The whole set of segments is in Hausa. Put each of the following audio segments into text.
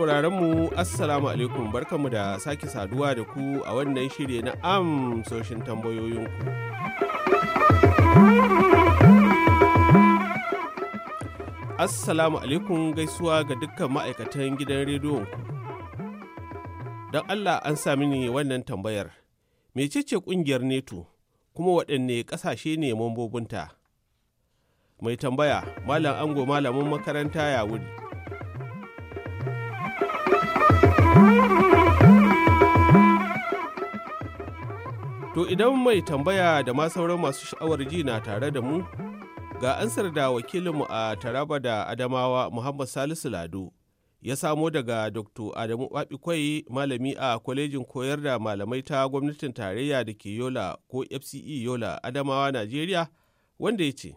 sauraron mu Assalamu alaikum barkanmu da sake saduwa da ku a wannan shirye na amsoshin tambayoyinku. Assalamu alaikum gaisuwa ga dukkan ma'aikatan gidan rediyon ku. Don Allah an sami ni wannan tambayar. Mecece ƙungiyar neto kuma waɗanne ƙasashe ne mambobinta? Mai tambaya Malam Ango Malamin makaranta ya wuri. To idan mai tambaya da ma sauran masu sha'awar ji na tare da mu, ga ansar da wakilinmu a Taraba da Adamawa Muhammad Salisu Lado ya samo daga Dr. Adamu Babikwai malami a kwalejin koyar da malamai ta gwamnatin tarayya da ke Yola ko FCE Yola Adamawa Najeriya wanda ya ce.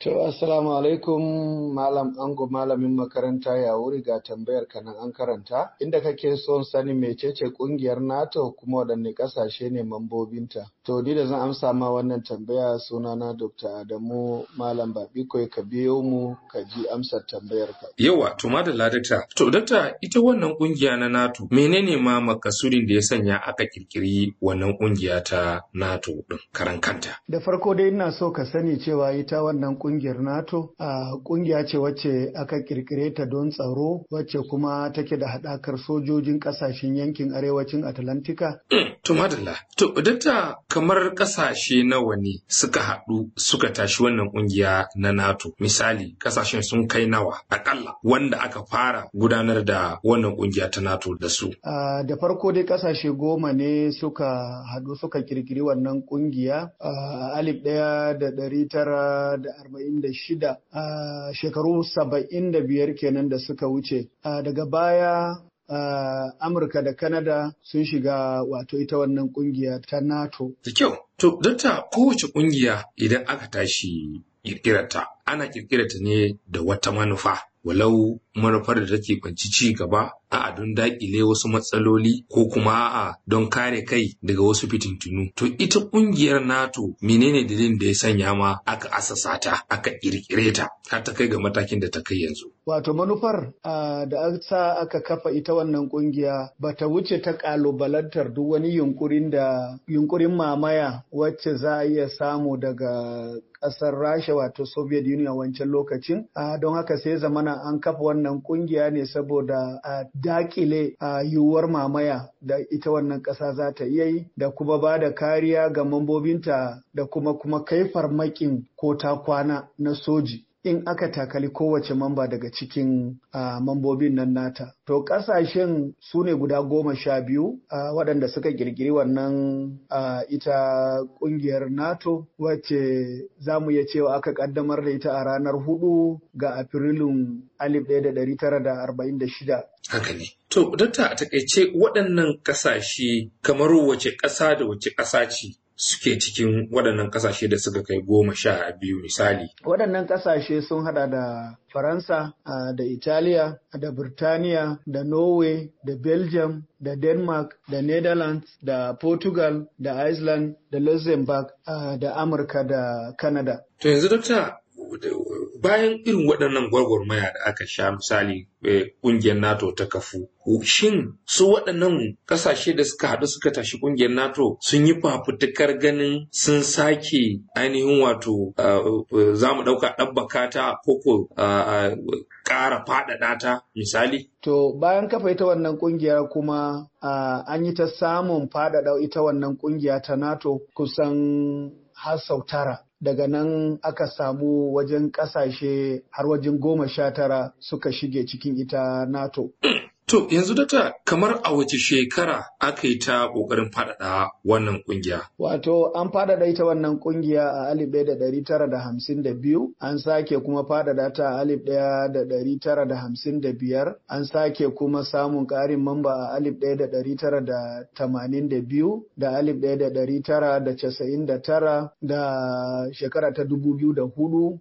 To, Assalamu alaikum Malam Ango Malamin makaranta ya wuri ga tambayar kanan an karanta, inda kake son sani mecece ƙungiyar NATO kuma waɗanne ƙasashe ne mambobinta. To, ni da zan amsa ma wannan tambaya sunana Dr. Adamu Malam Babikoi ka biyo mu ka ji amsar tambayar ka. Yawa, to da ladata. To, dakta ita wannan ƙungiya na NATO, menene ma makasudin da ya sanya aka kirkiri wannan ƙungiya ta NATO din karan kanta? Da farko dai ina so ka sani cewa ita wannan ƙungiyar NATO a ƙungiya ce wacce aka kirkire ta don tsaro wacce kuma take da haɗakar sojojin ƙasashen yankin arewacin Atlantika. To madalla, to dakta kamar ƙasashe nawa ne suka haɗu suka tashi wannan ƙungiya na NATO? Misali, ƙasashen sun kai nawa akalla wanda aka fara gudanar da wannan ƙungiya ta NATO da su. Da farko dai ƙasashe goma ne suka haɗu suka kirkiri wannan ƙungiya a alif ɗaya da ɗari tara da arba'in da shida a shekaru saba'in da biyar kenan da suka wuce daga baya Uh, Amurka da Kanada sun shiga wato ita wannan ƙungiya ta NATO. Da kyau, to ta kowace ƙungiya idan aka tashi kirkirarta, ana kirkirarta ne da wata manufa. Walau manufar da take kwanci ci gaba, a'a don daƙile wasu matsaloli ko kuma a'a don kare kai daga wasu fitintunu. To ita ƙungiyar NATO menene dalilin da ya sanya ma aka asasa ta, aka ƙirƙire ta, har ta kai ga matakin da ta kai yanzu. Wato manufar da sa aka kafa ita wannan ƙungiya ba ta wuce ta ƙalubalantar duk wani yunkurin da yunkurin mamaya wacce za a iya samu daga ƙasar Rasha wato Soviet Union wancan lokacin. Don haka sai zamana an kafa wannan ƙungiya ne saboda a daƙile a yiwuwar mamaya da ita wannan ƙasa za ta iya yi da kuma ba da kariya ga mambobinta da kuma kuma kai farmakin ko ta kwana na soji. In aka takali kowace mamba daga cikin uh, mambobin nan nata. To ƙasashen su ne guda goma sha biyu uh, waɗanda suka girgiri wannan uh, ita ƙungiyar NATO wacce za mu iya cewa aka ƙaddamar da ita a ranar huɗu ga Afrilun 1946. Haka ne. To, dakta a taƙaice waɗannan ƙasashe kamar wace ƙasa da wace ƙasa ce suke cikin waɗannan ƙasashe da suka kai goma sha biyu misali. Waɗannan ƙasashe sun hada da Faransa, da Italiya, da Birtaniya, da Norway, da Belgium, da Denmark, da Netherlands, da Portugal, da Iceland, da Luxembourg, da Amurka, da Canada. To yanzu dokta bayan irin waɗannan gwargwarmaya da aka sha misali ƙungiyar NATO ta kafu, shin su waɗannan ƙasashe da suka haɗu suka tashi ƙungiyar NATO sun yi fafutukar ganin sun sake ainihin wato za mu ɗauka ɗabbaka ta koko ƙara faɗaɗa ta misali? To bayan kafa ita wannan ƙungiya kuma an yi ta samun faɗaɗa ita wannan ƙungiya ta NATO kusan har sau tara. Daga nan aka samu wajen ƙasashe har wajen goma sha tara suka shige cikin ita NATO. To yanzu data kamar a wace shekara aka yi ta ƙoƙarin faɗaɗa wannan ƙungiya? Wato an faɗaɗa ita wannan ƙungiya a alif ɗaya da ɗari tara da hamsin da biyu, an sake kuma faɗaɗa ta a alif ɗaya da ɗari tara da hamsin da biyar, an sake kuma samun ƙarin mamba a alif ɗaya da ɗari tara da tamanin da biyu, da alif ɗaya da ɗari tara da casa'in da tara, da shekara ta dubu biyu da huɗu,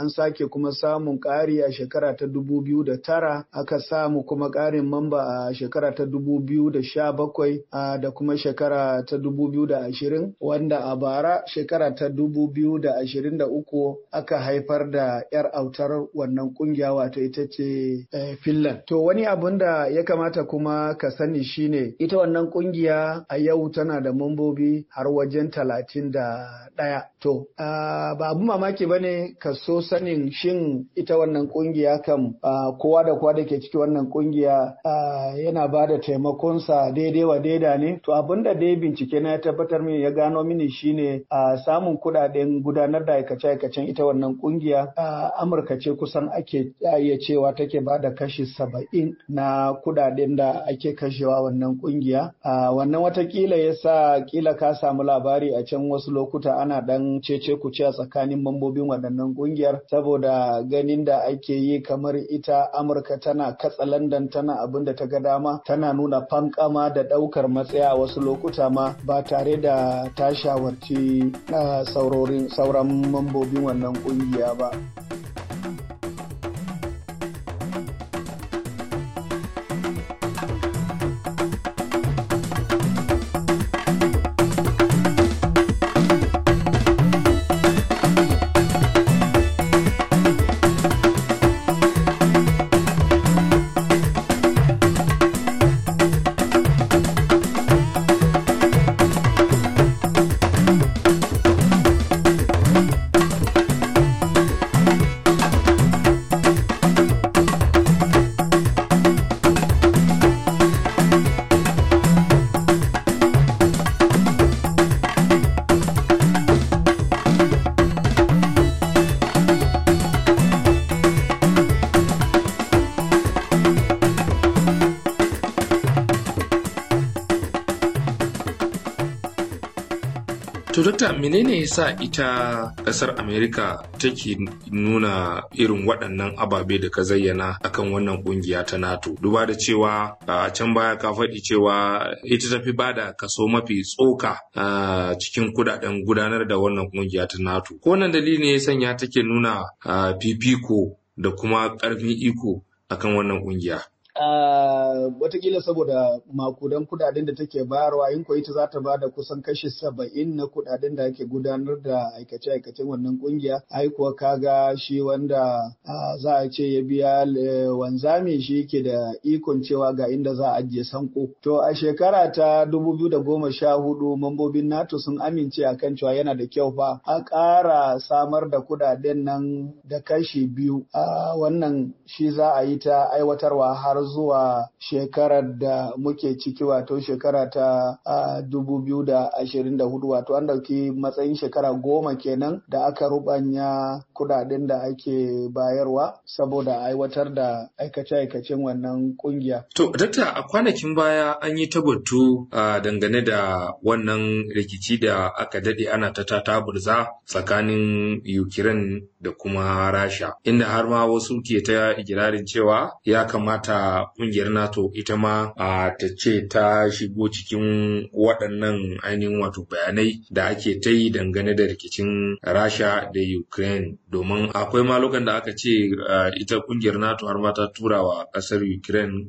an sake kuma samun ƙari a shekara ta dubu biyu da tara, aka samu kuma ƙarin mamba a shekara ta dubu biyu da kuma shekara ta dubu biyu da ashirin wanda a bara shekara ta dubu biyu da ashirin da uku aka haifar da 'yar autar wannan ƙungiya wato ita ce Finland. To wani abun da ya kamata kuma ka sani shine ita wannan ƙungiya a yau tana da mambobi har wajen talatin da ɗaya. To ba abu mamaki ba ne ka so sanin shin ita wannan ƙungiya kam kowa da kowa da ke ciki wannan ƙungiya yana ba da taimakonsa daidai wa daida ne. To abin da dai bincike na ya tabbatar mini ya gano mini shine samun kuɗaɗen gudanar da aikace-aikacen ita wannan ƙungiya Amurka ce kusan ake iya cewa take ba da kashi saba'in na kuɗaɗen da ake kashewa wannan ƙungiya. Wannan wataƙila ya sa kila ka samu labari a can wasu lokuta ana dan cece kuce a tsakanin mambobin waɗannan ƙungiyar saboda ganin da ake yi kamar ita Amurka tana katsa London tana abin da ta ga dama tana nuna fankama da ɗaukar matsaya a wasu lokuta ma ba tare da ta shawarci sauran mambobin wannan ƙungiya ba. To dokta menene yasa ita ƙasar Amerika take nuna irin waɗannan ababe da ka zayyana akan wannan ƙungiya ta NATO? Duba da cewa a can baya ka faɗi cewa ita tafi ba da kaso mafi tsoka a cikin kuɗaɗen gudanar da wannan ƙungiya ta NATO. Ko wannan dalili ne ya sanya take nuna fifiko da kuma ƙarfin iko akan wannan ƙungiya? Uh, wataƙila saboda makudan kuɗaɗen da take bayarwa in ko ita za ta ba da kusan kashi saba'in na kuɗaɗen da ake gudanar da aikace-aikacen wannan ƙungiya ai kuwa kaga shi wanda uh, za a ce ya biya wanzami shi yake da ikon cewa ga inda za a ajiye sanko. To a shekara ta da huɗu mambobin nato sun amince a kan cewa yana da kyau fa a ƙara samar da kuɗaɗen nan da kashi biyu. Uh, wannan shi za a yi ta aiwatarwa har zuwa shekarar da muke ciki wato shekara ta dubu biyu da ashirin da huɗu wato an ɗauki matsayin shekara goma kenan da aka rubanya kuɗaɗen da ake bayarwa saboda aiwatar da aikace-aikacen wannan ƙungiya. To, dakta a kwanakin baya an yi ta batu dangane da wannan rikici da aka daɗe ana ta taburza tsakanin Ukraine da kuma Rasha, inda har ma wasu ke ta ikirarin cewa ya kamata ƙungiyar NATO ita ma a ta ce ta shigo cikin waɗannan ainihin wato bayanai da ake ta yi dangane da rikicin Rasha da Ukraine domin akwai malukan da aka ce ita ƙungiyar NATO har ma ta tura wa ƙasar Ukraine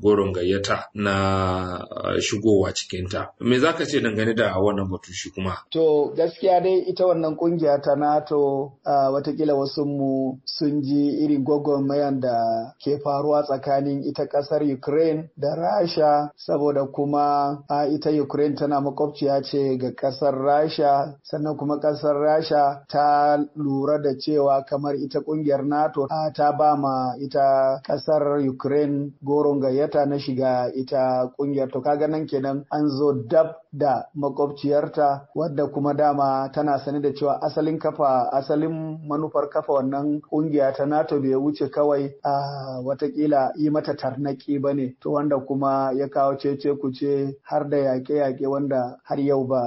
goron gayyata na shigowa cikinta. Me za ka ce dangane da wannan batu shi kuma? To gaskiya dai ita wannan ƙungiya ta NATO wataƙila wasu mu sun ji irin gwagwarmayan da ke faruwa tsakanin ita ƙasar Ukraine da Rasha saboda kuma a ita Ukraine tana makwabciya ce ga ƙasar Rasha sannan kuma ƙasar Rasha ta lura da cewa kamar ita ƙungiyar NATO ta ba ma ita ƙasar Ukraine goron gayyata na shiga ita ƙungiyar. To kaga nan kenan an zo dab da makwabciyarta wadda kuma dama tana sani da cewa asalin kafa asalin manufar kafa wannan ƙungiya ta NATO bai wuce kawai a wataƙila yi mata tarnaki ba ne to wanda kuma ya kawo cece kuce har da yaƙe-yaƙe wanda har yau ba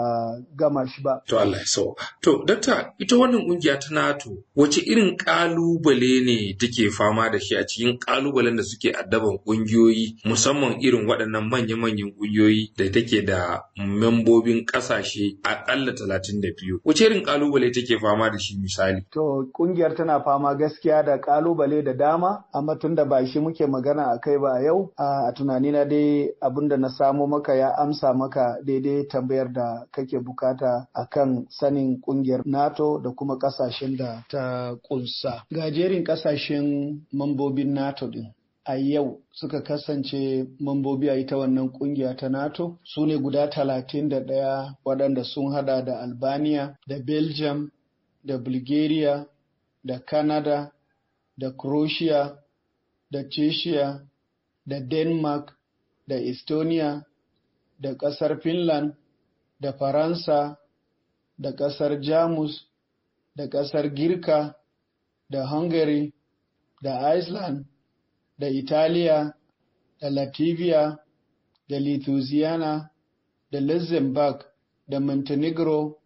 gama shi ba. To Allah ya so. To dakta ita wannan ƙungiya ta NATO wace irin ƙalubale ne take fama da shi a cikin ƙalubalen da suke addaban ƙungiyoyi musamman irin waɗannan manya-manyan ƙungiyoyi da take da membobin ƙasashe aƙalla talatin da biyu. Wace irin ƙalubale take fama da shi misali? To ƙungiyar tana fama gaskiya da ƙalubale da dama, amma tun da ba shi muke magana a kai ba a yau, a tunanina dai abin da na samo maka ya amsa maka daidai tambayar da kake buƙata akan sanin ƙungiyar NATO da kuma ƙasashen da ta ƙunsa. Gajerin ƙasashen mambobin NATO din. a yau suka kasance mambobi a ita wannan ƙungiya ta NATO su ne guda talatin da ɗaya waɗanda sun hada da Albania da Belgium da Bulgaria da Canada da Croatia da Czechia da Denmark da Estonia da ƙasar Finland da Faransa da ƙasar Jamus da ƙasar Girka da Hungary da Iceland da Italiya, da Latvia, da Lithuania, da Luxembourg, da Montenegro,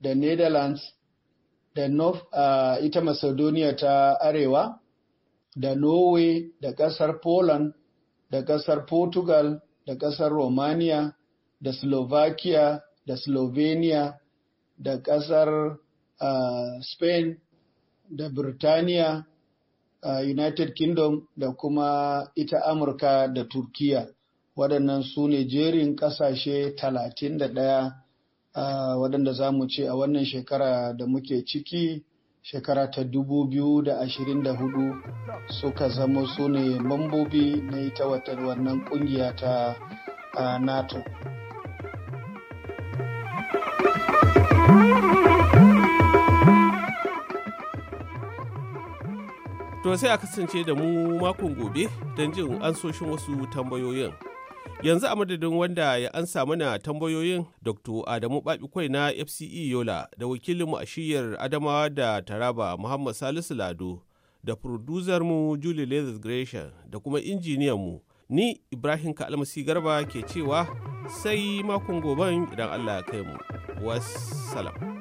da Netherlands, da North, uh, ita Macedonia ta Arewa, da Norway, da ƙasar Poland, da ƙasar Portugal, da ƙasar Romania, da Slovakia, da Slovenia, da ƙasar uh, Spain, da Birtaniya, Uh, United Kingdom da kuma ita Amurka da Turkiya. Waɗannan su ne jerin ƙasashe talatin da ɗaya uh, waɗanda za mu ce a wannan shekara da muke ciki shekara ta dubu biyu da ashirin da huɗu suka zama su ne mambobi na ita wannan ƙungiya ta NATO. To sai a kasance da mu makon gobe don jin ansoshin wasu tambayoyin. Yanzu a madadin wanda ya ansa mana tambayoyin Dr. Adamu Babikwai na FCE Yola da wakilinmu a shiyar Adamawa da Taraba Muhammad Salisu Lado da mu Julie Leathers Gresham da kuma injiniyanmu ni Ibrahim Kalmasi Garba ke cewa sai makon goben idan Allah ya kai mu. Wassalam.